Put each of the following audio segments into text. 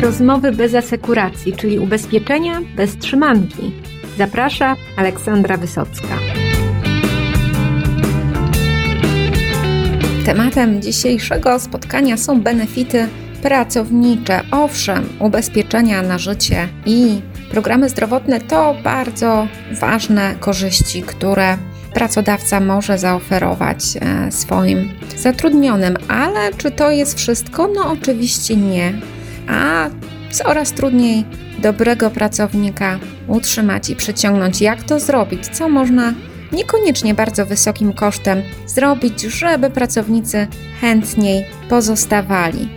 rozmowy bez asekuracji, czyli ubezpieczenia bez trzymanki. Zaprasza Aleksandra Wysocka. Tematem dzisiejszego spotkania są benefity pracownicze. Owszem, ubezpieczenia na życie i programy zdrowotne to bardzo ważne korzyści, które pracodawca może zaoferować e, swoim zatrudnionym, ale czy to jest wszystko? No oczywiście nie. A coraz trudniej dobrego pracownika utrzymać i przyciągnąć. Jak to zrobić? Co można niekoniecznie bardzo wysokim kosztem zrobić, żeby pracownicy chętniej pozostawali?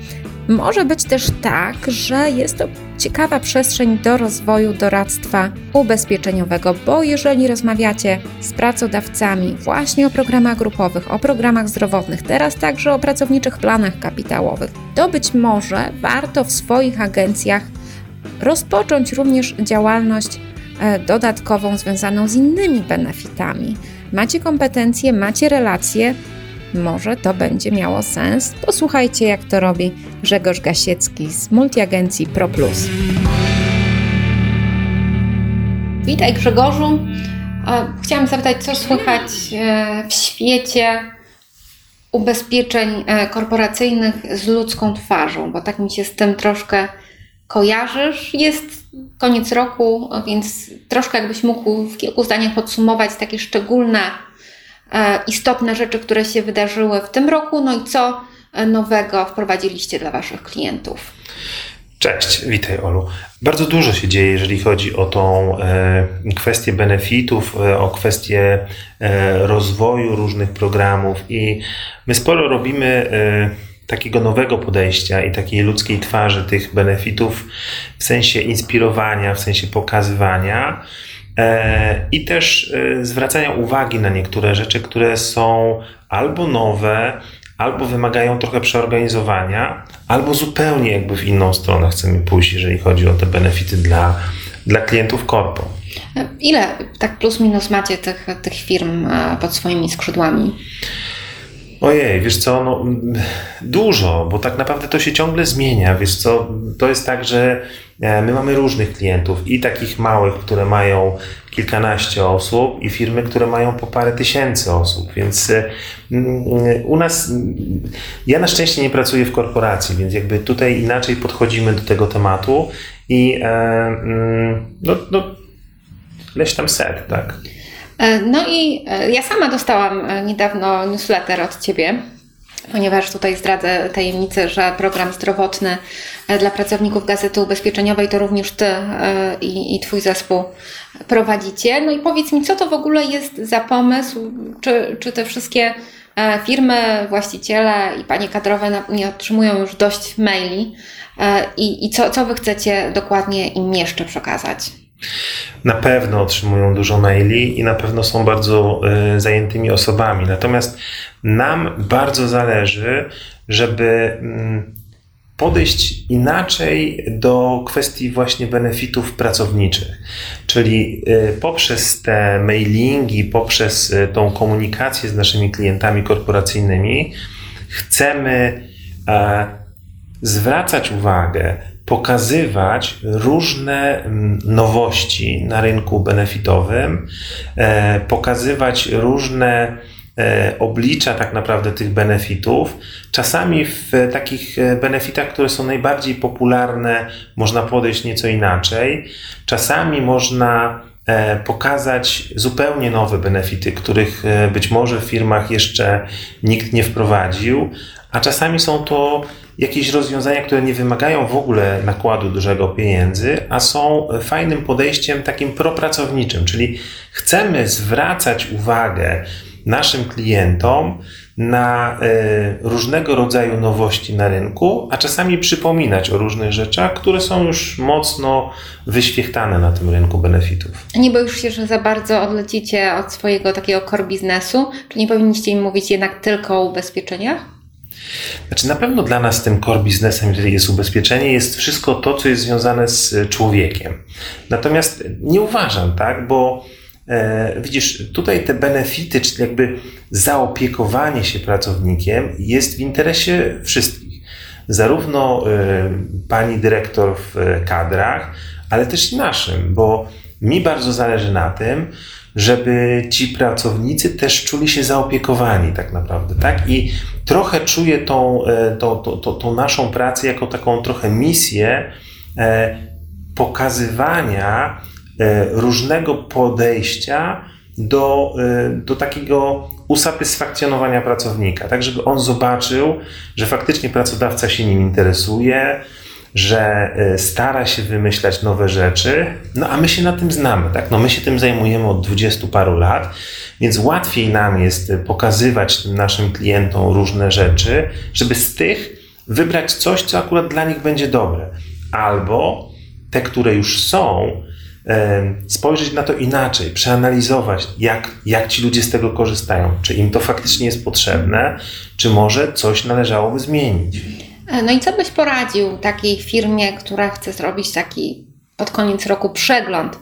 Może być też tak, że jest to ciekawa przestrzeń do rozwoju doradztwa ubezpieczeniowego, bo jeżeli rozmawiacie z pracodawcami właśnie o programach grupowych, o programach zdrowotnych, teraz także o pracowniczych planach kapitałowych, to być może warto w swoich agencjach rozpocząć również działalność e, dodatkową związaną z innymi benefitami. Macie kompetencje, macie relacje, może to będzie miało sens. Posłuchajcie, jak to robi Grzegorz Gasiecki z multiagencji ProPlus. Witaj Grzegorzu. Chciałam zapytać, co słychać e, w świecie ubezpieczeń e, korporacyjnych z ludzką twarzą, bo tak mi się z tym troszkę kojarzysz. Jest koniec roku, więc troszkę jakbyś mógł w kilku zdaniach podsumować takie szczególne istotne rzeczy, które się wydarzyły w tym roku, no i co nowego wprowadziliście dla Waszych klientów. Cześć, witaj Olu. Bardzo dużo się dzieje, jeżeli chodzi o tą e, kwestię benefitów, e, o kwestię e, rozwoju różnych programów i my sporo robimy e, takiego nowego podejścia i takiej ludzkiej twarzy tych benefitów w sensie inspirowania, w sensie pokazywania. E, i też e, zwracania uwagi na niektóre rzeczy, które są albo nowe, albo wymagają trochę przeorganizowania, albo zupełnie jakby w inną stronę chcemy pójść, jeżeli chodzi o te benefity dla, dla klientów korpo. Ile tak plus minus macie tych, tych firm e, pod swoimi skrzydłami? Ojej, wiesz co, no, dużo, bo tak naprawdę to się ciągle zmienia. Wiesz co, to jest tak, że e, my mamy różnych klientów i takich małych, które mają kilkanaście osób i firmy, które mają po parę tysięcy osób, więc e, u nas, ja na szczęście nie pracuję w korporacji, więc jakby tutaj inaczej podchodzimy do tego tematu i e, no, no, leś tam set, tak. E, no i e, ja sama dostałam e, niedawno newsletter od Ciebie, ponieważ tutaj zdradzę tajemnicę, że program zdrowotny dla pracowników Gazety Ubezpieczeniowej to również Ty i, i Twój zespół prowadzicie. No i powiedz mi, co to w ogóle jest za pomysł? Czy, czy te wszystkie firmy, właściciele i panie kadrowe nie otrzymują już dość maili? I, i co, co Wy chcecie dokładnie im jeszcze przekazać? Na pewno otrzymują dużo maili i na pewno są bardzo y, zajętymi osobami. Natomiast nam bardzo zależy, żeby y, podejść inaczej do kwestii właśnie benefitów pracowniczych. Czyli y, poprzez te mailingi, poprzez y, tą komunikację z naszymi klientami korporacyjnymi chcemy e, zwracać uwagę pokazywać różne mm, nowości na rynku benefitowym, e, pokazywać różne e, oblicza tak naprawdę tych benefitów. Czasami w takich e, benefitach, które są najbardziej popularne, można podejść nieco inaczej. Czasami można pokazać zupełnie nowe benefity, których być może w firmach jeszcze nikt nie wprowadził, a czasami są to jakieś rozwiązania, które nie wymagają w ogóle nakładu dużego pieniędzy, a są fajnym podejściem takim propracowniczym, czyli chcemy zwracać uwagę naszym klientom na y, różnego rodzaju nowości na rynku, a czasami przypominać o różnych rzeczach, które są już mocno wyświechtane na tym rynku benefitów. Nie boisz się, że za bardzo odlecicie od swojego takiego core biznesu? Czy nie powinniście im mówić jednak tylko o ubezpieczeniach? Znaczy na pewno dla nas tym core biznesem, jest ubezpieczenie, jest wszystko to, co jest związane z człowiekiem. Natomiast nie uważam, tak, bo e, widzisz, tutaj te benefity, czyli jakby zaopiekowanie się pracownikiem jest w interesie wszystkich. zarówno pani dyrektor w kadrach, ale też naszym, bo mi bardzo zależy na tym, żeby ci pracownicy też czuli się zaopiekowani tak naprawdę, tak? I trochę czuję tą, tą, tą, tą naszą pracę jako taką trochę misję pokazywania różnego podejścia do, do takiego usatysfakcjonowania pracownika, tak żeby on zobaczył, że faktycznie pracodawca się nim interesuje, że y, stara się wymyślać nowe rzeczy, no a my się na tym znamy, tak? No my się tym zajmujemy od dwudziestu paru lat, więc łatwiej nam jest pokazywać tym naszym klientom różne rzeczy, żeby z tych wybrać coś, co akurat dla nich będzie dobre. Albo te, które już są, spojrzeć na to inaczej, przeanalizować, jak, jak ci ludzie z tego korzystają, czy im to faktycznie jest potrzebne, czy może coś należałoby zmienić. No i co byś poradził takiej firmie, która chce zrobić taki pod koniec roku przegląd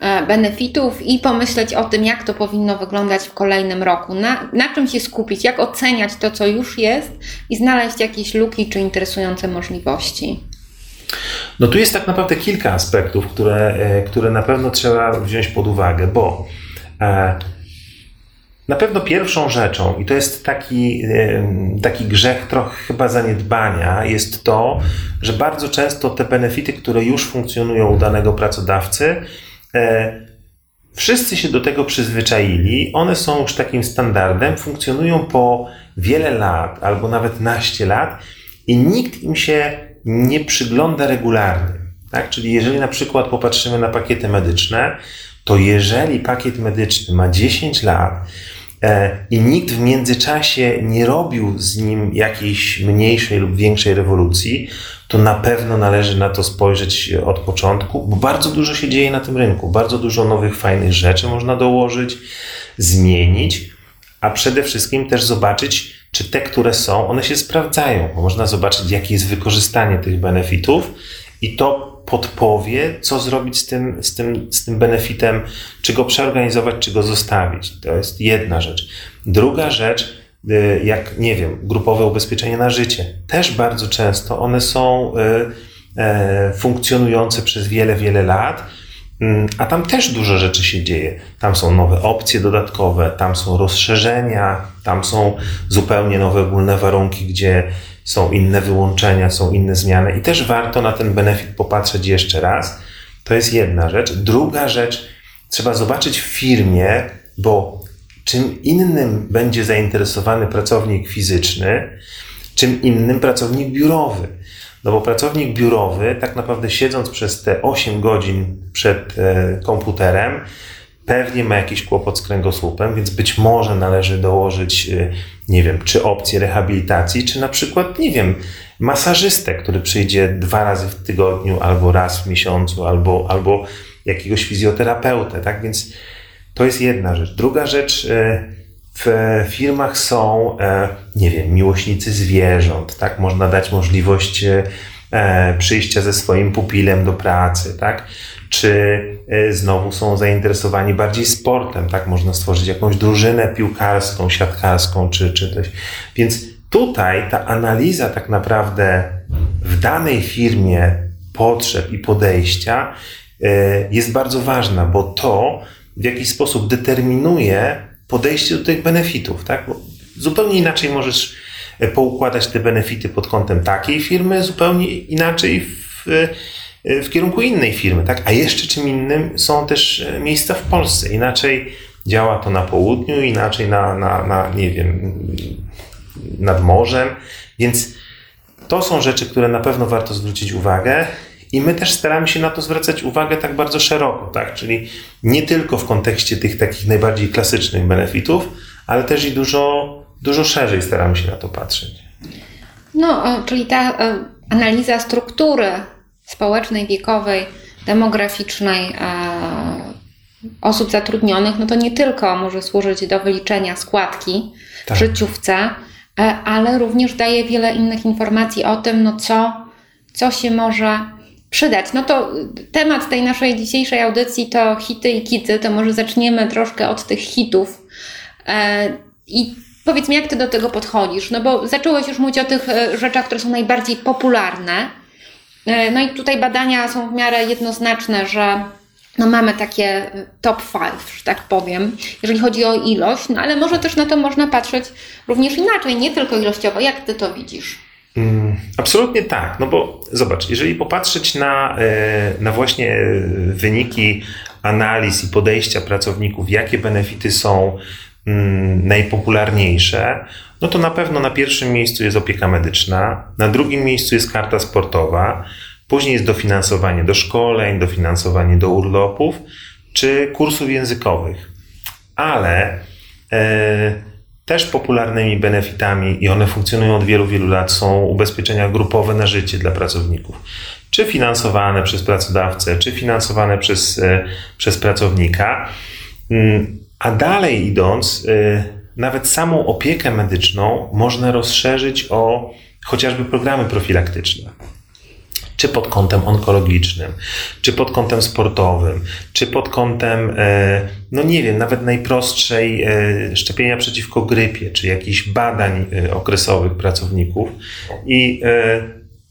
e, benefitów i pomyśleć o tym, jak to powinno wyglądać w kolejnym roku, na, na czym się skupić, jak oceniać to, co już jest i znaleźć jakieś luki czy interesujące możliwości? No tu jest tak naprawdę kilka aspektów, które, e, które na pewno trzeba wziąć pod uwagę, bo e, na pewno pierwszą rzeczą, i to jest taki, e, taki grzech trochę chyba zaniedbania, jest to, że bardzo często te benefity, które już funkcjonują u danego pracodawcy, wszyscy się do tego przyzwyczaili, one są już takim standardem, funkcjonują po wiele lat albo nawet naście lat i nikt im się nie przygląda regularnie. Tak? Czyli jeżeli na przykład popatrzymy na pakiety medyczne, to jeżeli pakiet medyczny ma 10 lat e, i nikt w międzyczasie nie robił z nim jakiejś mniejszej lub większej rewolucji, to na pewno należy na to spojrzeć od początku, bo bardzo dużo się dzieje na tym rynku, bardzo dużo nowych, fajnych rzeczy można dołożyć, zmienić, a przede wszystkim też zobaczyć, czy te, które są, one się sprawdzają. Można zobaczyć, jakie jest wykorzystanie tych benefitów i to podpowie, co zrobić z tym, z tym, z tym benefitem, czy go przeorganizować, czy go zostawić. To jest jedna rzecz. Druga rzecz, y, jak nie wiem, grupowe ubezpieczenie na życie. Też bardzo często one są y, y, funkcjonujące przez wiele, wiele lat a tam też dużo rzeczy się dzieje. Tam są nowe opcje dodatkowe, tam są rozszerzenia, tam są zupełnie nowe ogólne warunki, gdzie są inne wyłączenia, są inne zmiany i też warto na ten benefit popatrzeć jeszcze raz. To jest jedna rzecz. Druga rzecz, trzeba zobaczyć w firmie, bo czym innym będzie zainteresowany pracownik fizyczny, czym innym pracownik biurowy. No bo pracownik biurowy, tak naprawdę siedząc przez te 8 godzin przed e, komputerem, pewnie ma jakiś kłopot z kręgosłupem, więc być może należy dołożyć, e, nie wiem, czy opcję rehabilitacji, czy na przykład, nie wiem, masażystę, który przyjdzie dwa razy w tygodniu, albo raz w miesiącu, albo, albo jakiegoś fizjoterapeutę, tak? Więc to jest jedna rzecz. Druga rzecz, e, w firmach są, e, nie wiem, miłośnicy zwierząt, tak? Można dać możliwość e, przyjścia ze swoim pupilem do pracy, tak? Czy e, znowu są zainteresowani bardziej sportem, tak? Można stworzyć jakąś drużynę piłkarską, siatkarską, czy, czy coś. Więc tutaj ta analiza tak naprawdę w danej firmie potrzeb i podejścia jest bardzo ważna, bo to w jakiś sposób determinuje podejście do tych benefitów, tak? Bo zupełnie inaczej możesz e, poukładać te benefity pod kątem takiej firmy, zupełnie inaczej w, e, w kierunku innej firmy, tak? A jeszcze czym innym są też e, miejsca w Polsce. Inaczej działa to na południu, inaczej na, na, na nie wiem, nad morzem, więc to są rzeczy, które na pewno warto zwrócić uwagę. I my też staramy się na to zwracać uwagę tak bardzo szeroko, tak? Czyli nie tylko w kontekście tych takich najbardziej klasycznych benefitów, ale też i dużo, dużo szerzej staramy się na to patrzeć. No, czyli ta e, analiza struktury społecznej, wiekowej, demograficznej e, osób zatrudnionych, no to nie tylko może służyć do wyliczenia składki tak. w życiówce, e, ale również daje wiele innych informacji o tym, no co, co się może przydać. No to temat tej naszej dzisiejszej audycji to hity i kity, to może zaczniemy troszkę od tych hitów. E, I Powiedz mi, jak ty do tego podchodzisz? No bo zacząłeś już mówić o tych e, rzeczach, które są najbardziej popularne. E, No i tutaj badania są w miarę jednoznaczne, że no mamy takie top 5, że tak powiem, jeżeli chodzi o ilość, no ale może też na to można patrzeć również inaczej, nie tylko ilościowo. Jak ty to widzisz? Mm, Absolutnie tak, no bo zobacz, jeżeli popatrzeć na, e, na właśnie wyniki analiz i podejścia pracowników, jakie benefity są mm, najpopularniejsze, no to na pewno na pierwszym miejscu jest opieka medyczna, na drugim miejscu jest karta sportowa, później jest dofinansowanie do szkoleń, dofinansowanie do urlopów czy kursów językowych. Ale e, też popularnymi benefitami i one funkcjonują od wielu, wielu lat są ubezpieczenia grupowe na życie dla pracowników. Czy finansowane przez pracodawcę, czy finansowane przez, e, przez pracownika. Mm, A dalej idąc, e, nawet samą opiekę medyczną można rozszerzyć o chociażby programy profilaktyczne czy pod kątem onkologicznym, czy pod kątem sportowym, czy pod kątem, e, no nie wiem, nawet najprostszej e, szczepienia przeciwko grypie, czy jakichś badań e, okresowych pracowników. I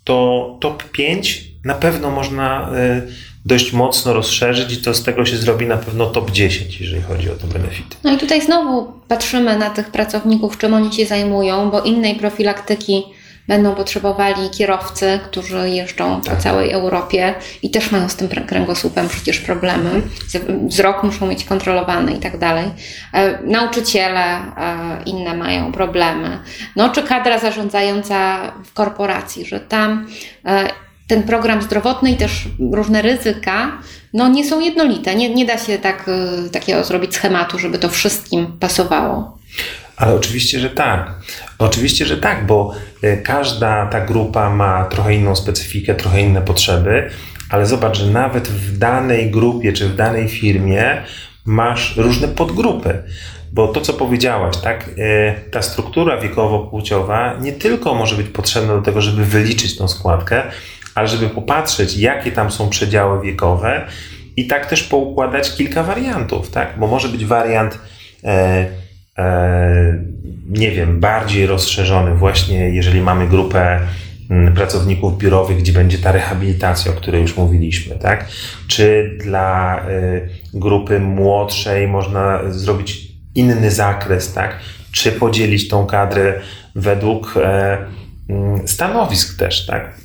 to top 5 na pewno można dość mocno rozszerzyć i to z tego się zrobi na pewno top 10, jeżeli chodzi o te benefity. No i tutaj znowu patrzymy na tych pracowników, czym oni się zajmują, bo innej profilaktyki będą potrzebowali kierowcy, którzy jeżdżą po Tak. całej Europie i też mają z tym kręgosłupem przecież problemy. Wzrok muszą mieć kontrolowany i tak dalej. E, Nauczyciele e, inne mają problemy. No czy kadra zarządzająca w korporacji, że tam e, ten program zdrowotny i też różne ryzyka no nie są jednolite. Nie, nie da się tak, takiego zrobić schematu, żeby to wszystkim pasowało. Ale oczywiście, że tak. Oczywiście, że tak, bo e, każda ta grupa ma trochę inną specyfikę, trochę inne potrzeby, ale zobacz, że nawet w danej grupie czy w danej firmie masz różne podgrupy. Bo to, co powiedziałaś, tak, e, ta struktura wiekowo-płciowa nie tylko może być potrzebna do tego, żeby wyliczyć tą składkę, ale żeby popatrzeć, jakie tam są przedziały wiekowe i tak też poukładać kilka wariantów, tak? Bo może być wariant e, nie wiem, bardziej rozszerzony właśnie, jeżeli mamy grupę mm, pracowników biurowych, gdzie będzie ta rehabilitacja, o której już mówiliśmy, tak? Czy dla y, grupy młodszej można zrobić inny zakres, tak? Czy podzielić tą kadrę według e, mm, stanowisk też, tak?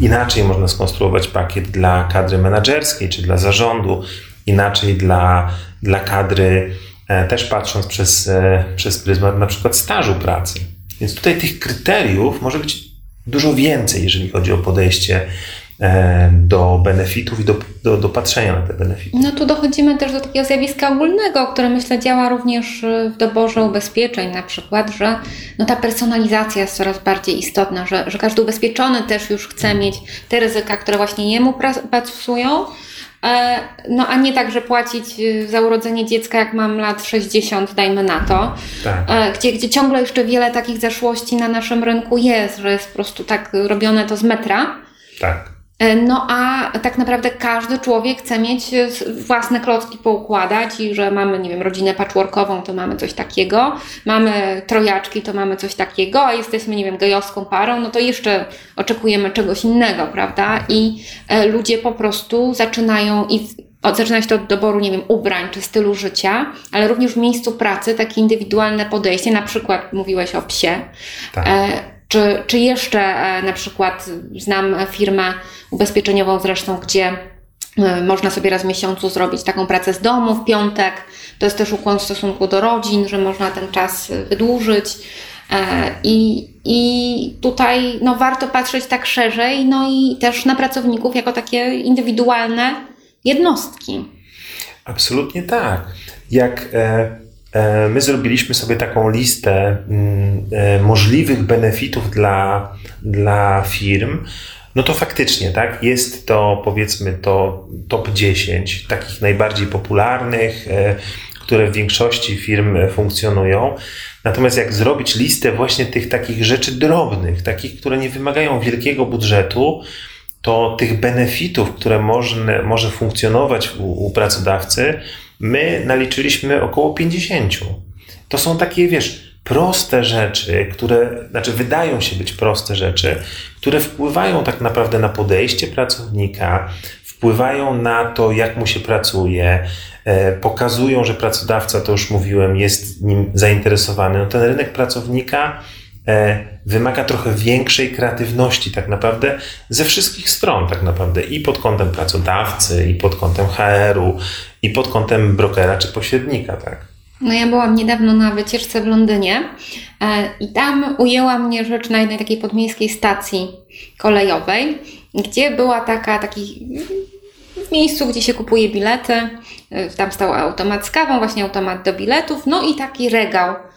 Inaczej można skonstruować pakiet dla kadry menedżerskiej, czy dla zarządu, inaczej dla, dla kadry, e, też patrząc przez, e, przez pryzmat na przykład stażu pracy. Więc tutaj tych kryteriów może być dużo więcej, jeżeli chodzi o podejście e, do benefitów i do, do, do patrzenia na te benefity. No tu dochodzimy też do takiego zjawiska ogólnego, które myślę działa również w doborze ubezpieczeń, na przykład, że no ta personalizacja jest coraz bardziej istotna, że, że każdy ubezpieczony też już chce mieć te ryzyka, które właśnie jemu pasują. E, No a nie tak, że płacić y, za urodzenie dziecka, jak mam lat 60, dajmy na to, Tak. e, gdzie, gdzie ciągle jeszcze wiele takich zaszłości na naszym rynku jest, że jest po prostu tak robione to z metra. Tak. E, No a tak naprawdę każdy człowiek chce mieć e, własne klocki poukładać i że mamy, nie wiem, rodzinę patchworkową, to mamy coś takiego, mamy trojaczki, to mamy coś takiego, a jesteśmy, nie wiem, gejowską parą, no to jeszcze oczekujemy czegoś innego, prawda? I e, ludzie po prostu zaczynają i od, zaczyna się to od doboru, nie wiem, ubrań czy stylu życia, ale również w miejscu pracy takie indywidualne podejście, na przykład mówiłeś o psie, Tak. E, czy, czy jeszcze e, na przykład znam firmę ubezpieczeniową zresztą, gdzie e, można sobie raz w miesiącu zrobić taką pracę z domu w piątek. To jest też ukłon w stosunku do rodzin, że można ten czas wydłużyć. E, I, I tutaj no, warto patrzeć tak szerzej, no i też na pracowników jako takie indywidualne jednostki. Absolutnie tak. Jak my zrobiliśmy sobie taką listę mm, e, możliwych benefitów dla, dla firm, no to faktycznie, tak, jest to powiedzmy to top 10 takich najbardziej popularnych, e, które w większości firm e, funkcjonują. Natomiast jak zrobić listę właśnie tych takich rzeczy drobnych, takich, które nie wymagają wielkiego budżetu, to tych benefitów, które można, może funkcjonować u, u pracodawcy, my naliczyliśmy około 50. To są takie, wiesz, proste rzeczy, które, znaczy wydają się być proste rzeczy, które wpływają tak naprawdę na podejście pracownika, wpływają na to, jak mu się pracuje, e, pokazują, że pracodawca, to już mówiłem, jest nim zainteresowany. No ten rynek pracownika wymaga trochę większej kreatywności tak naprawdę ze wszystkich stron tak naprawdę. I pod kątem pracodawcy, i pod kątem HR-u, i pod kątem brokera czy pośrednika, tak? No ja byłam niedawno na wycieczce w Londynie e, i tam ujęła mnie rzecz na jednej takiej podmiejskiej stacji kolejowej, gdzie była taka, taki w miejscu, gdzie się kupuje bilety, e, tam stał automat z kawą, właśnie automat do biletów, no i taki regał. E,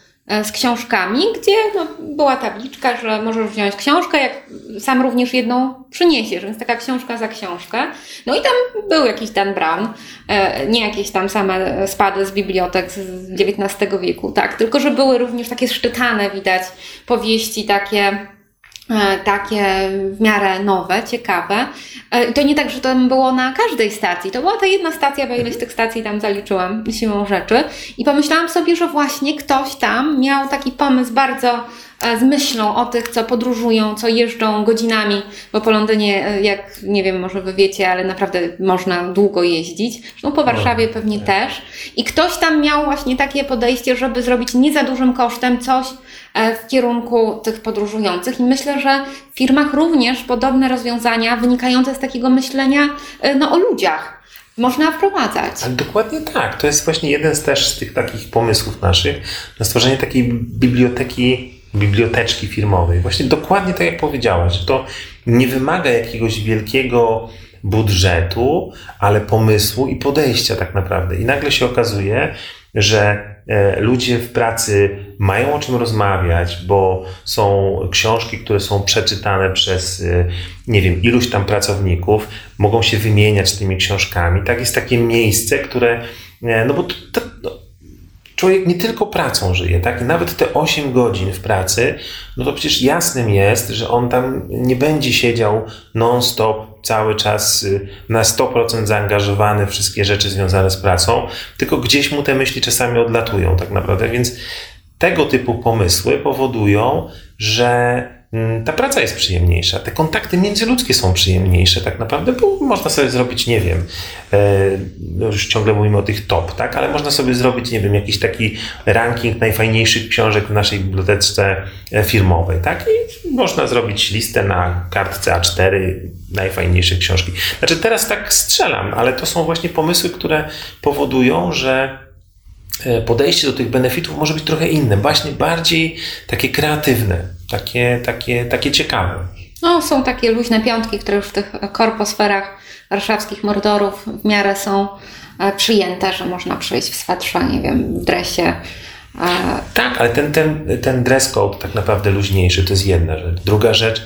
z książkami, gdzie no, była tabliczka, że możesz wziąć książkę, jak sam również jedną przyniesiesz, więc taka książka za książkę. No i tam był jakiś Dan Brown, e, nie jakieś tam same spady z bibliotek z XIX wieku, tak, tylko że były również takie szczytane, widać, powieści takie E, takie w miarę nowe, ciekawe. E, to nie tak, że to było na każdej stacji. To była ta jedna stacja, bo ileś tych stacji tam zaliczyłam siłą rzeczy. I pomyślałam sobie, że właśnie ktoś tam miał taki pomysł bardzo e, z myślą o tych, co podróżują, co jeżdżą godzinami, bo po Londynie, jak nie wiem, może wy wiecie, ale naprawdę można długo jeździć. Zresztą po Warszawie no, pewnie tak. też. I ktoś tam miał właśnie takie podejście, żeby zrobić nie za dużym kosztem coś, E, w kierunku tych podróżujących. I myślę, że w firmach również podobne rozwiązania wynikające z takiego myślenia e, no, o ludziach można wprowadzać. Ale dokładnie tak. To jest właśnie jeden z też z tych takich pomysłów naszych na stworzenie takiej biblioteki, biblioteczki firmowej. Właśnie dokładnie tak jak powiedziałaś, że to nie wymaga jakiegoś wielkiego budżetu, ale pomysłu i podejścia tak naprawdę. I nagle się okazuje, że e, ludzie w pracy mają o czym rozmawiać, bo są książki, które są przeczytane przez, e, nie wiem, iluś tam pracowników, mogą się wymieniać tymi książkami. Tak jest takie miejsce, które, e, no bo to, to, no, człowiek nie tylko pracą żyje, tak? I nawet te 8 godzin w pracy, no to przecież jasnym jest, że on tam nie będzie siedział non-stop cały czas y, na 100% zaangażowany w wszystkie rzeczy związane z pracą, tylko gdzieś mu te myśli czasami odlatują tak naprawdę, więc tego typu pomysły powodują, że ta praca jest przyjemniejsza, te kontakty międzyludzkie są przyjemniejsze tak naprawdę, bo można sobie zrobić, nie wiem, e, no już ciągle mówimy o tych top, tak, ale można sobie zrobić, nie wiem, jakiś taki ranking najfajniejszych książek w naszej bibliotece e, firmowej, tak, i można zrobić listę na kartce A4 najfajniejszych książki. Znaczy teraz tak strzelam, ale to są właśnie pomysły, które powodują, że E, podejście do tych benefitów może być trochę inne, właśnie bardziej takie kreatywne, takie, takie, takie ciekawe. No, są takie luźne piątki, które już w tych korposferach warszawskich mordorów w miarę są e, przyjęte, że można przyjść w swetrze, nie wiem, w dresie. E, tak, ale ten, ten, ten dress code tak naprawdę luźniejszy to jest jedna rzecz. Druga rzecz,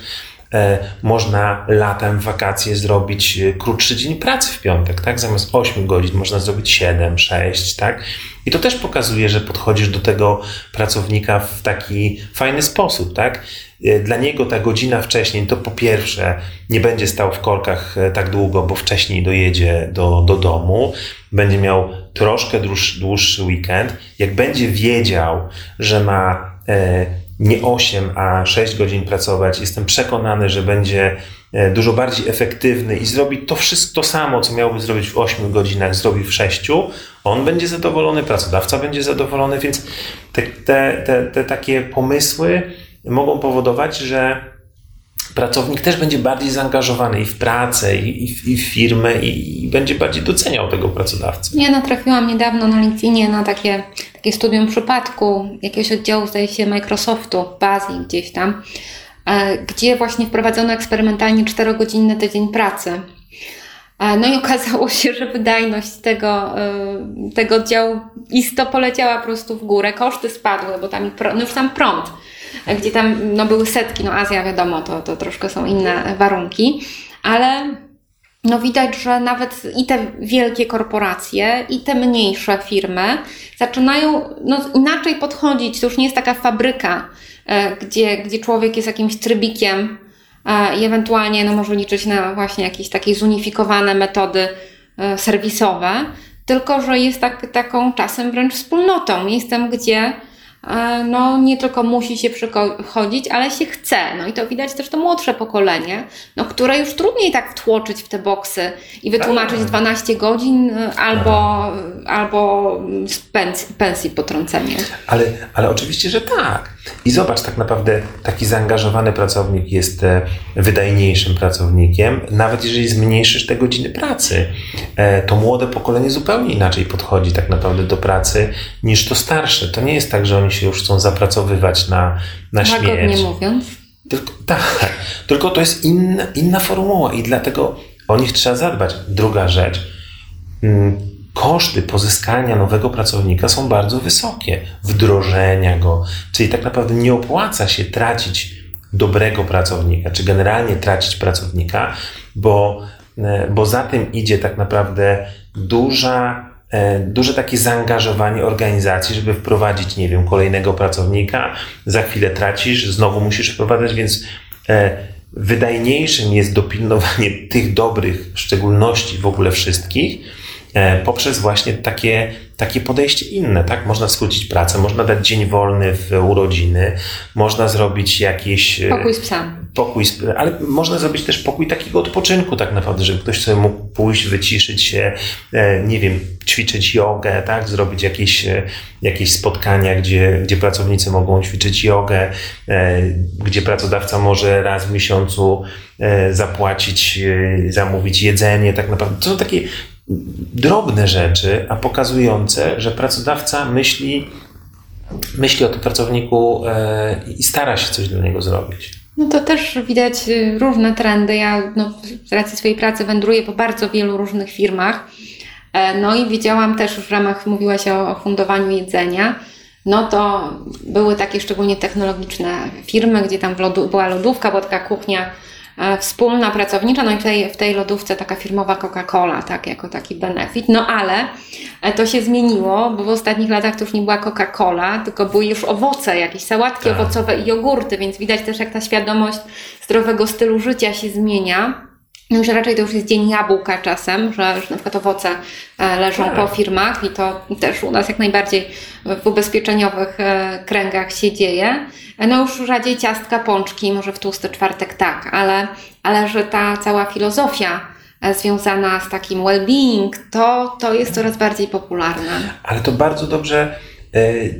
można latem wakacje zrobić e, krótszy dzień pracy w piątek, tak? Zamiast 8 godzin można zrobić 7, 6, tak? I to też pokazuje, że podchodzisz do tego pracownika w taki fajny sposób, tak? E, dla niego ta godzina wcześniej to po pierwsze nie będzie stał w korkach tak długo, bo wcześniej dojedzie do, do domu, będzie miał troszkę dłuższy, dłuższy weekend. Jak będzie wiedział, że ma nie 8, a 6 godzin pracować. Jestem przekonany, że będzie e, dużo bardziej efektywny i zrobi to wszystko to samo, co miałby zrobić w 8 godzinach, zrobi w 6. On będzie zadowolony, pracodawca będzie zadowolony, więc te, te, te, te takie pomysły mogą powodować, że pracownik też będzie bardziej zaangażowany i w pracę, i, i, i w firmę, i, i, będzie bardziej doceniał tego pracodawcę. Ja natrafiłam niedawno na LinkedInie na takie, takie studium przypadku jakiegoś oddziału, zdaje się, Microsoftu w Bazji gdzieś tam, e, gdzie właśnie wprowadzono eksperymentalnie 4-godzinny tydzień pracy. E, no i okazało się, że wydajność tego, e, tego oddziału isto poleciała po prostu w górę, koszty spadły, bo tam no już sam prąd gdzie tam no, były setki, no Azja wiadomo, to, to troszkę są inne warunki, ale no widać, że nawet i te wielkie korporacje, i te mniejsze firmy zaczynają no, inaczej podchodzić. To już nie jest taka fabryka, e, gdzie, gdzie człowiek jest jakimś trybikiem e, i ewentualnie no, może liczyć na właśnie jakieś takie zunifikowane metody e, serwisowe, tylko że jest tak, taką czasem wręcz wspólnotą, miejscem, gdzie no nie tylko musi się przychodzić, ale się chce. No i to widać też to młodsze pokolenie, no, które już trudniej tak wtłoczyć w te boksy i wytłumaczyć Tak. 12 godzin e, albo, albo z pensji, pensji potrącenie. Ale, ale oczywiście, że tak. I zobacz, tak naprawdę taki zaangażowany pracownik jest e, wydajniejszym pracownikiem, nawet jeżeli zmniejszysz te godziny pracy. E, To młode pokolenie zupełnie inaczej podchodzi tak naprawdę do pracy niż to starsze. To nie jest tak, że oni się już chcą zapracowywać na, na Łagodnie śmierć. mówiąc. Tylko, tak, tylko to jest inna, inna formuła i dlatego o nich trzeba zadbać. Druga rzecz. Koszty pozyskania nowego pracownika są bardzo wysokie, wdrożenia go, czyli tak naprawdę nie opłaca się tracić dobrego pracownika, czy generalnie tracić pracownika, bo, e, bo za tym idzie tak naprawdę duża e, duże takie zaangażowanie organizacji, żeby wprowadzić, nie wiem, kolejnego pracownika. Za chwilę tracisz, znowu musisz wprowadzać, więc e, wydajniejszym jest dopilnowanie tych dobrych szczególności w ogóle wszystkich poprzez właśnie takie, takie podejście inne, tak? Można skrócić pracę, można dać dzień wolny w urodziny, można zrobić jakieś... e, Pokój z psem. pokój, sp- ale można zrobić też pokój takiego odpoczynku tak naprawdę, żeby ktoś sobie mógł pójść, wyciszyć się, e, nie wiem, ćwiczyć jogę, tak, zrobić jakieś, e, jakieś spotkania, gdzie, gdzie pracownicy mogą ćwiczyć jogę, e, gdzie pracodawca może raz w miesiącu e, zapłacić, e, zamówić jedzenie, tak naprawdę. To są takie drobne rzeczy, a pokazujące, że pracodawca myśli, myśli o tym pracowniku e, i stara się coś dla niego zrobić. No to też widać y, różne trendy. Ja no, z racji swojej pracy wędruję po bardzo wielu różnych firmach. E, No i widziałam też w ramach, mówiłaś o, o fundowaniu jedzenia, no to były takie szczególnie technologiczne firmy, gdzie tam była lodówka, była taka kuchnia wspólna, pracownicza, no i tej, w tej lodówce taka firmowa Coca-Cola, tak, jako taki benefit. No ale e, to się zmieniło, bo w ostatnich latach to już nie była Coca-Cola, tylko były już owoce, jakieś sałatki Tak. owocowe i jogurty, więc widać też jak ta świadomość zdrowego stylu życia się zmienia. No, że raczej to już jest dzień jabłka czasem, że, że na przykład owoce e, leżą Tak. po firmach i to też u nas jak najbardziej w ubezpieczeniowych e, kręgach się dzieje. No już rzadziej ciastka, pączki, może w tłusty czwartek tak, ale, ale że ta cała filozofia e, związana z takim well-being, to, to jest coraz bardziej popularna. Ale to bardzo dobrze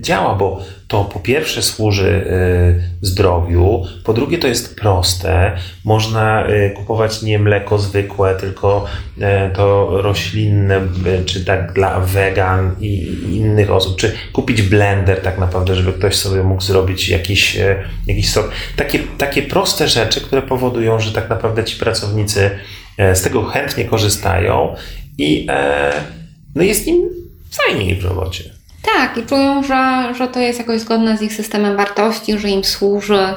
działa, bo to po pierwsze służy e, zdrowiu, po drugie to jest proste. Można e, kupować nie mleko zwykłe, tylko e, to roślinne, e, czy tak dla wegan i innych osób, czy kupić blender tak naprawdę, żeby ktoś sobie mógł zrobić jakiś, e, jakiś sok. Takie, takie proste rzeczy, które powodują, że tak naprawdę ci pracownicy e, z tego chętnie korzystają i e, no jest im fajniej w robocie. Tak, i czują, że, że to jest jakoś zgodne z ich systemem wartości, że im służy.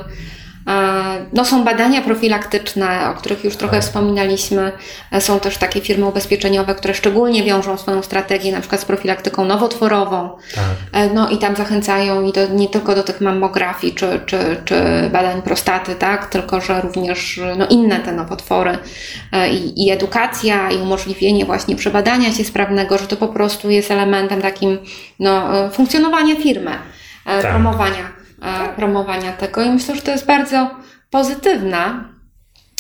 E, No, są badania profilaktyczne, o których już trochę wspominaliśmy. E, Są też takie firmy ubezpieczeniowe, które szczególnie wiążą swoją strategię na przykład z profilaktyką nowotworową. Tak. E, No i tam zachęcają i do, nie tylko do tych mammografii czy, czy, czy badań prostaty, tak? tylko że również no, inne te nowotwory I, i edukacja i umożliwienie właśnie przebadania się sprawnego, że to po prostu jest elementem takim no, funkcjonowania firmy, Tak. promowania, promowania tego i myślę, że to jest bardzo pozytywne.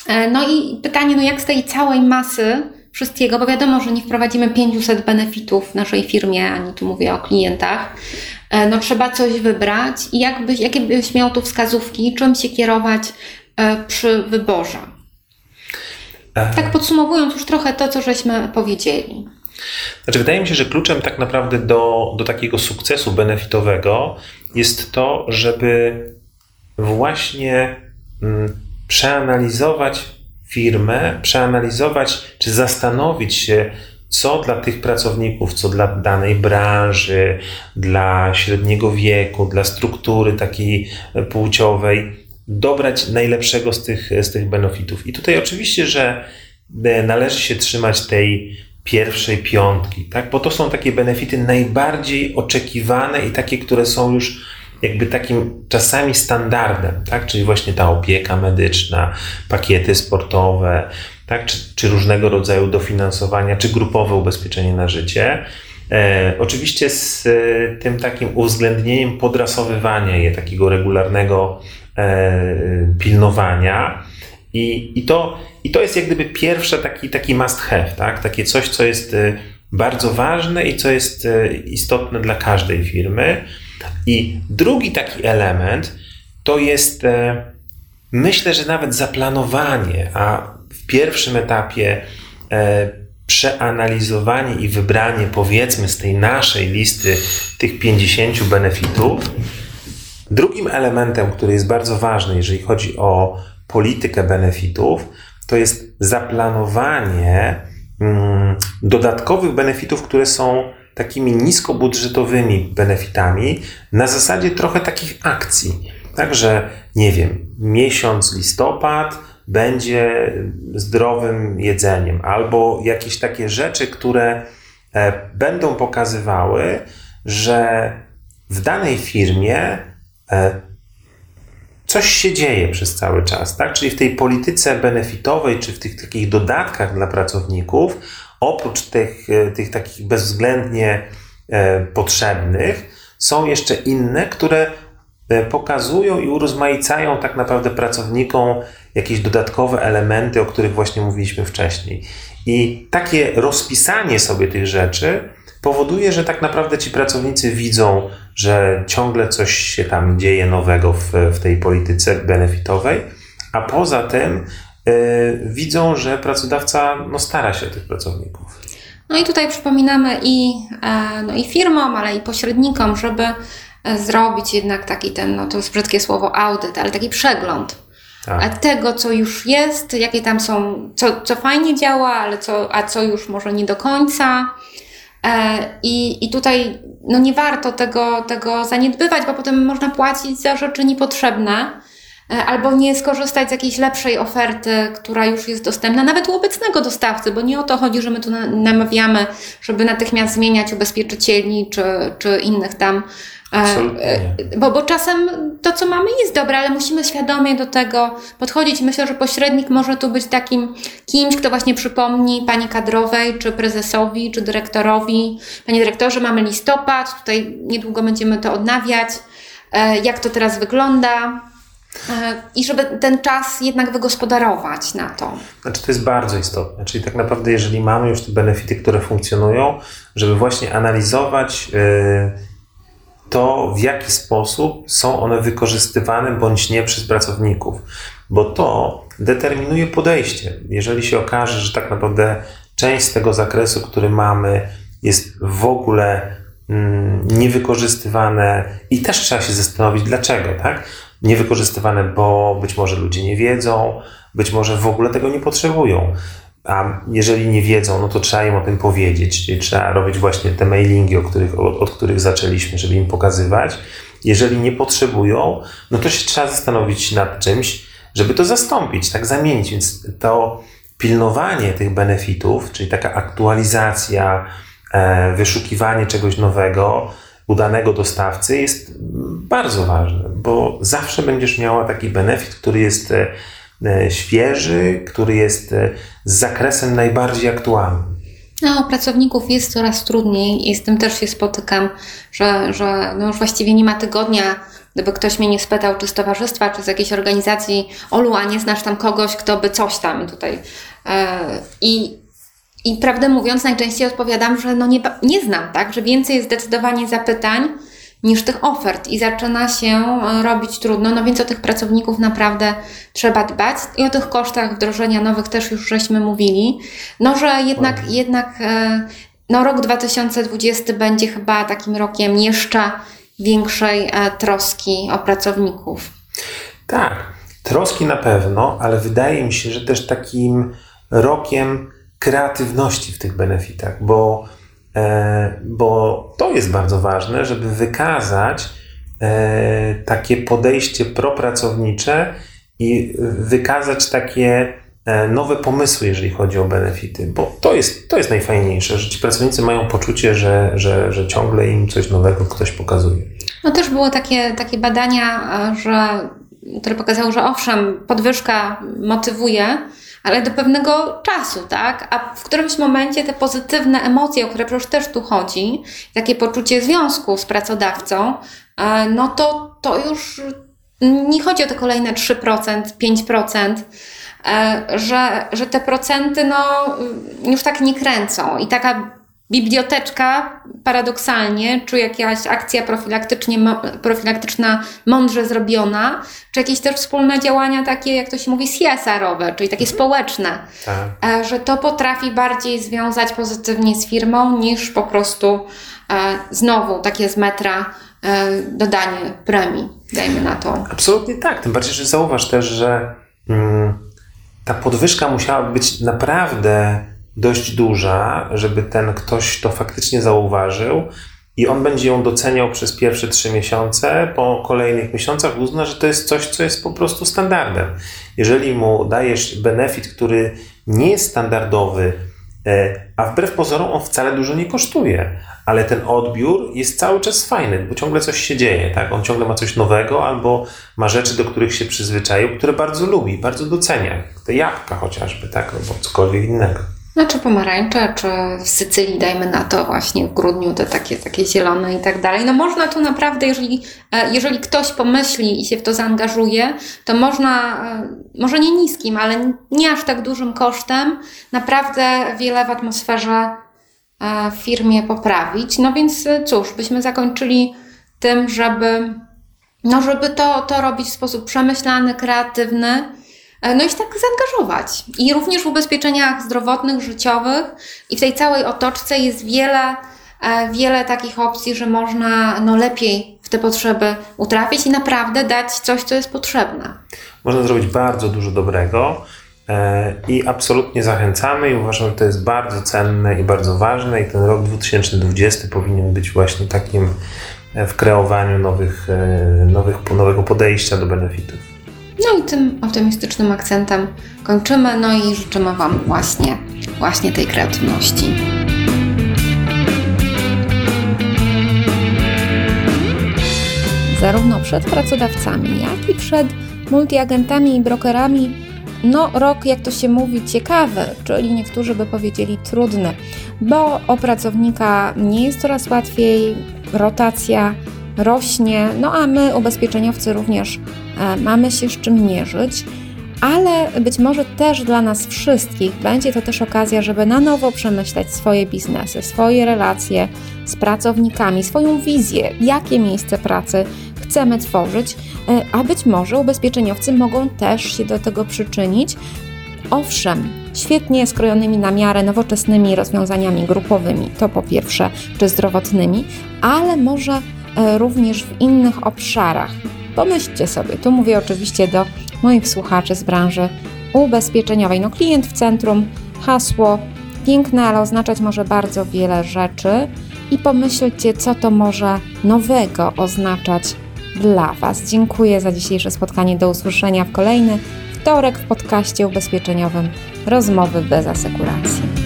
E, No i pytanie, no jak z tej całej masy wszystkiego, bo wiadomo, że nie wprowadzimy 500 benefitów w naszej firmie, ani tu mówię o klientach, e, no trzeba coś wybrać i jak byś, jakie byś miał tu wskazówki, czym się kierować e, przy wyborze? E, Tak podsumowując już trochę to, co żeśmy powiedzieli. Znaczy, wydaje mi się, że kluczem tak naprawdę do, do takiego sukcesu benefitowego jest to, żeby właśnie mm, przeanalizować firmę, przeanalizować czy zastanowić się, co dla tych pracowników, co dla danej branży, dla średniego wieku, dla struktury takiej e, płciowej, dobrać najlepszego z tych, z tych benefitów. I tutaj oczywiście, że e, należy się trzymać tej pierwszej piątki, tak? Bo to są takie benefity najbardziej oczekiwane i takie, które są już jakby takim czasami standardem, tak? Czyli właśnie ta opieka medyczna, pakiety sportowe, tak? Czy, czy różnego rodzaju dofinansowania, czy grupowe ubezpieczenie na życie. E, oczywiście z e, tym takim uwzględnieniem podrasowywania je, takiego regularnego e, pilnowania. I, i, to, I to jest jak gdyby pierwsze taki, taki must have, tak? takie coś, co jest e, bardzo ważne i co jest e, istotne dla każdej firmy. I drugi taki element to jest, e, myślę, że nawet zaplanowanie, a w pierwszym etapie przeanalizowanie i wybranie, powiedzmy, z tej naszej listy tych 50 benefitów. Drugim elementem, który jest bardzo ważny, jeżeli chodzi o politykę benefitów, to jest zaplanowanie mm, dodatkowych benefitów, które są takimi niskobudżetowymi benefitami, na zasadzie trochę takich akcji. Także, nie wiem, miesiąc listopad będzie zdrowym jedzeniem, albo jakieś takie rzeczy, które e, będą pokazywały, że w danej firmie e, coś się dzieje przez cały czas, tak? Czyli w tej polityce benefitowej, czy w tych takich dodatkach dla pracowników, oprócz tych, e, tych takich bezwzględnie e, potrzebnych, są jeszcze inne, które e, pokazują i urozmaicają tak naprawdę pracownikom jakieś dodatkowe elementy, o których właśnie mówiliśmy wcześniej. I takie rozpisanie sobie tych rzeczy powoduje, że tak naprawdę ci pracownicy widzą, że ciągle coś się tam dzieje nowego w, w tej polityce benefitowej, a poza tym y, widzą, że pracodawca no, stara się o tych pracowników. No i tutaj przypominamy i, e, no i firmom, ale i pośrednikom, żeby e, zrobić jednak taki ten, no to jest brzydkie słowo audyt, ale taki przegląd tak. tego, co już jest, jakie tam są, co, co fajnie działa, ale co, a co już może nie do końca. E, I, I tutaj no nie warto tego, tego zaniedbywać, bo potem można płacić za rzeczy niepotrzebne e, albo nie skorzystać z jakiejś lepszej oferty, która już jest dostępna, nawet u obecnego dostawcy, bo nie o to chodzi, że my tu namawiamy, żeby natychmiast zmieniać ubezpieczycieli czy, czy innych tam Absolutnie. Bo, bo czasem to, co mamy, jest dobre, ale musimy świadomie do tego podchodzić. Myślę, że pośrednik może tu być takim kimś, kto właśnie przypomni pani kadrowej, czy prezesowi, czy dyrektorowi. Panie dyrektorze, mamy listopad, tutaj niedługo będziemy to odnawiać. E, jak to teraz wygląda? E, I żeby ten czas jednak wygospodarować na to. Znaczy, to jest bardzo istotne. Czyli tak naprawdę, jeżeli mamy już te benefity, które funkcjonują, żeby właśnie analizować. Yy to, w jaki sposób są one wykorzystywane bądź nie przez pracowników, bo to determinuje podejście. Jeżeli się okaże, że tak naprawdę część z tego zakresu, który mamy, jest w ogóle mm, niewykorzystywane i też trzeba się zastanowić, dlaczego, tak? Niewykorzystywane, bo być może ludzie nie wiedzą, być może w ogóle tego nie potrzebują. A jeżeli nie wiedzą, no to trzeba im o tym powiedzieć, czyli trzeba robić właśnie te mailingi, o których, od, od których zaczęliśmy, żeby im pokazywać. Jeżeli nie potrzebują, no to się trzeba zastanowić nad czymś, żeby to zastąpić, tak zamienić. Więc to pilnowanie tych benefitów, czyli taka aktualizacja, e, wyszukiwanie czegoś nowego, udanego dostawcy jest bardzo ważne, bo zawsze będziesz miała taki benefit, który jest E, świeży, który jest e, z zakresem najbardziej aktualnym. No, pracowników jest coraz trudniej i z tym też się spotykam, że, że no już właściwie nie ma tygodnia, gdyby ktoś mnie nie spytał, czy z towarzystwa, czy z jakiejś organizacji, Olu, a nie znasz tam kogoś, kto by coś tam tutaj. E, I, i prawdę mówiąc, najczęściej odpowiadam, że no nie, nie znam, tak? Że więcej jest zdecydowanie zapytań, niż tych ofert i zaczyna się e, robić trudno, no więc o tych pracowników naprawdę trzeba dbać. I o tych kosztach wdrożenia nowych też już żeśmy mówili, no że jednak, jednak e, no rok 2020 będzie chyba takim rokiem jeszcze większej e, troski o pracowników. Tak, troski na pewno, ale wydaje mi się, że też takim rokiem kreatywności w tych benefitach, bo bo to jest bardzo ważne, żeby wykazać e, takie podejście propracownicze i wykazać takie e, nowe pomysły, jeżeli chodzi o benefity, bo to jest, to jest najfajniejsze, że ci pracownicy mają poczucie, że, że, że ciągle im coś nowego ktoś pokazuje. No też było takie, takie badania, że które pokazało, że owszem, podwyżka motywuje, ale do pewnego czasu, tak? A w którymś momencie te pozytywne emocje, o które przecież też tu chodzi, takie poczucie związku z pracodawcą, e, no to, to już nie chodzi o te kolejne 3%, 5%, e, że, że te procenty no, już tak nie kręcą. I taka biblioteczka paradoksalnie, czy jakaś akcja profilaktycznie, profilaktyczna mądrze zrobiona, czy jakieś też wspólne działania takie, jak to się mówi, CSR-owe, czyli takie społeczne, tak. E, że to potrafi bardziej związać pozytywnie z firmą niż po prostu e, znowu takie z metra e, dodanie premii, dajmy na to. Absolutnie tak, tym bardziej, że zauważ też, że mm, ta podwyżka musiała być naprawdę dość duża, żeby ten ktoś to faktycznie zauważył i on będzie ją doceniał przez pierwsze trzy miesiące, po kolejnych miesiącach uzna, że to jest coś, co jest po prostu standardem. Jeżeli mu dajesz benefit, który nie jest standardowy, e, a wbrew pozorom on wcale dużo nie kosztuje, ale ten odbiór jest cały czas fajny, bo ciągle coś się dzieje, tak? On ciągle ma coś nowego albo ma rzeczy, do których się przyzwyczaił, które bardzo lubi, bardzo docenia. Te jabłka chociażby, tak? Albo cokolwiek innego. No, czy pomarańcze, czy w Sycylii, dajmy na to właśnie w grudniu te takie, takie zielone i tak dalej. No można tu naprawdę, jeżeli, e, jeżeli ktoś pomyśli i się w to zaangażuje, to można, e, może nie niskim, ale nie aż tak dużym kosztem, naprawdę wiele w atmosferze e, w firmie poprawić. No więc cóż, byśmy zakończyli tym, żeby, no żeby to, to robić w sposób przemyślany, kreatywny, no i się tak zaangażować. I również w ubezpieczeniach zdrowotnych, życiowych i w tej całej otoczce jest wiele, e, wiele takich opcji, że można no, lepiej w te potrzeby utrafić i naprawdę dać coś, co jest potrzebne. Można zrobić bardzo dużo dobrego. E, I absolutnie zachęcamy i uważam, że to jest bardzo cenne i bardzo ważne i ten rok 2020 powinien być właśnie takim w kreowaniu nowych, nowych, nowego podejścia do benefitów. No i tym optymistycznym akcentem kończymy, no i życzymy Wam właśnie, właśnie tej kreatywności. Zarówno przed pracodawcami, jak i przed multiagentami i brokerami no, rok, jak to się mówi, ciekawy, czyli niektórzy by powiedzieli trudny, bo o pracownika nie jest coraz łatwiej, rotacja rośnie, no a my, ubezpieczeniowcy, również e, mamy się z czym mierzyć. Ale być może też dla nas wszystkich będzie to też okazja, żeby na nowo przemyśleć swoje biznesy, swoje relacje z pracownikami, swoją wizję, jakie miejsce pracy chcemy tworzyć, e, a być może ubezpieczeniowcy mogą też się do tego przyczynić. Owszem, świetnie skrojonymi na miarę nowoczesnymi rozwiązaniami grupowymi, to po pierwsze, czy zdrowotnymi, ale może również w innych obszarach. Pomyślcie sobie, tu mówię oczywiście do moich słuchaczy z branży ubezpieczeniowej. No, klient w centrum, hasło piękne, ale oznaczać może bardzo wiele rzeczy. I pomyślcie, co to może nowego oznaczać dla Was. Dziękuję za dzisiejsze spotkanie. Do usłyszenia w kolejny wtorek w podcaście ubezpieczeniowym Rozmowy bez asekuracji.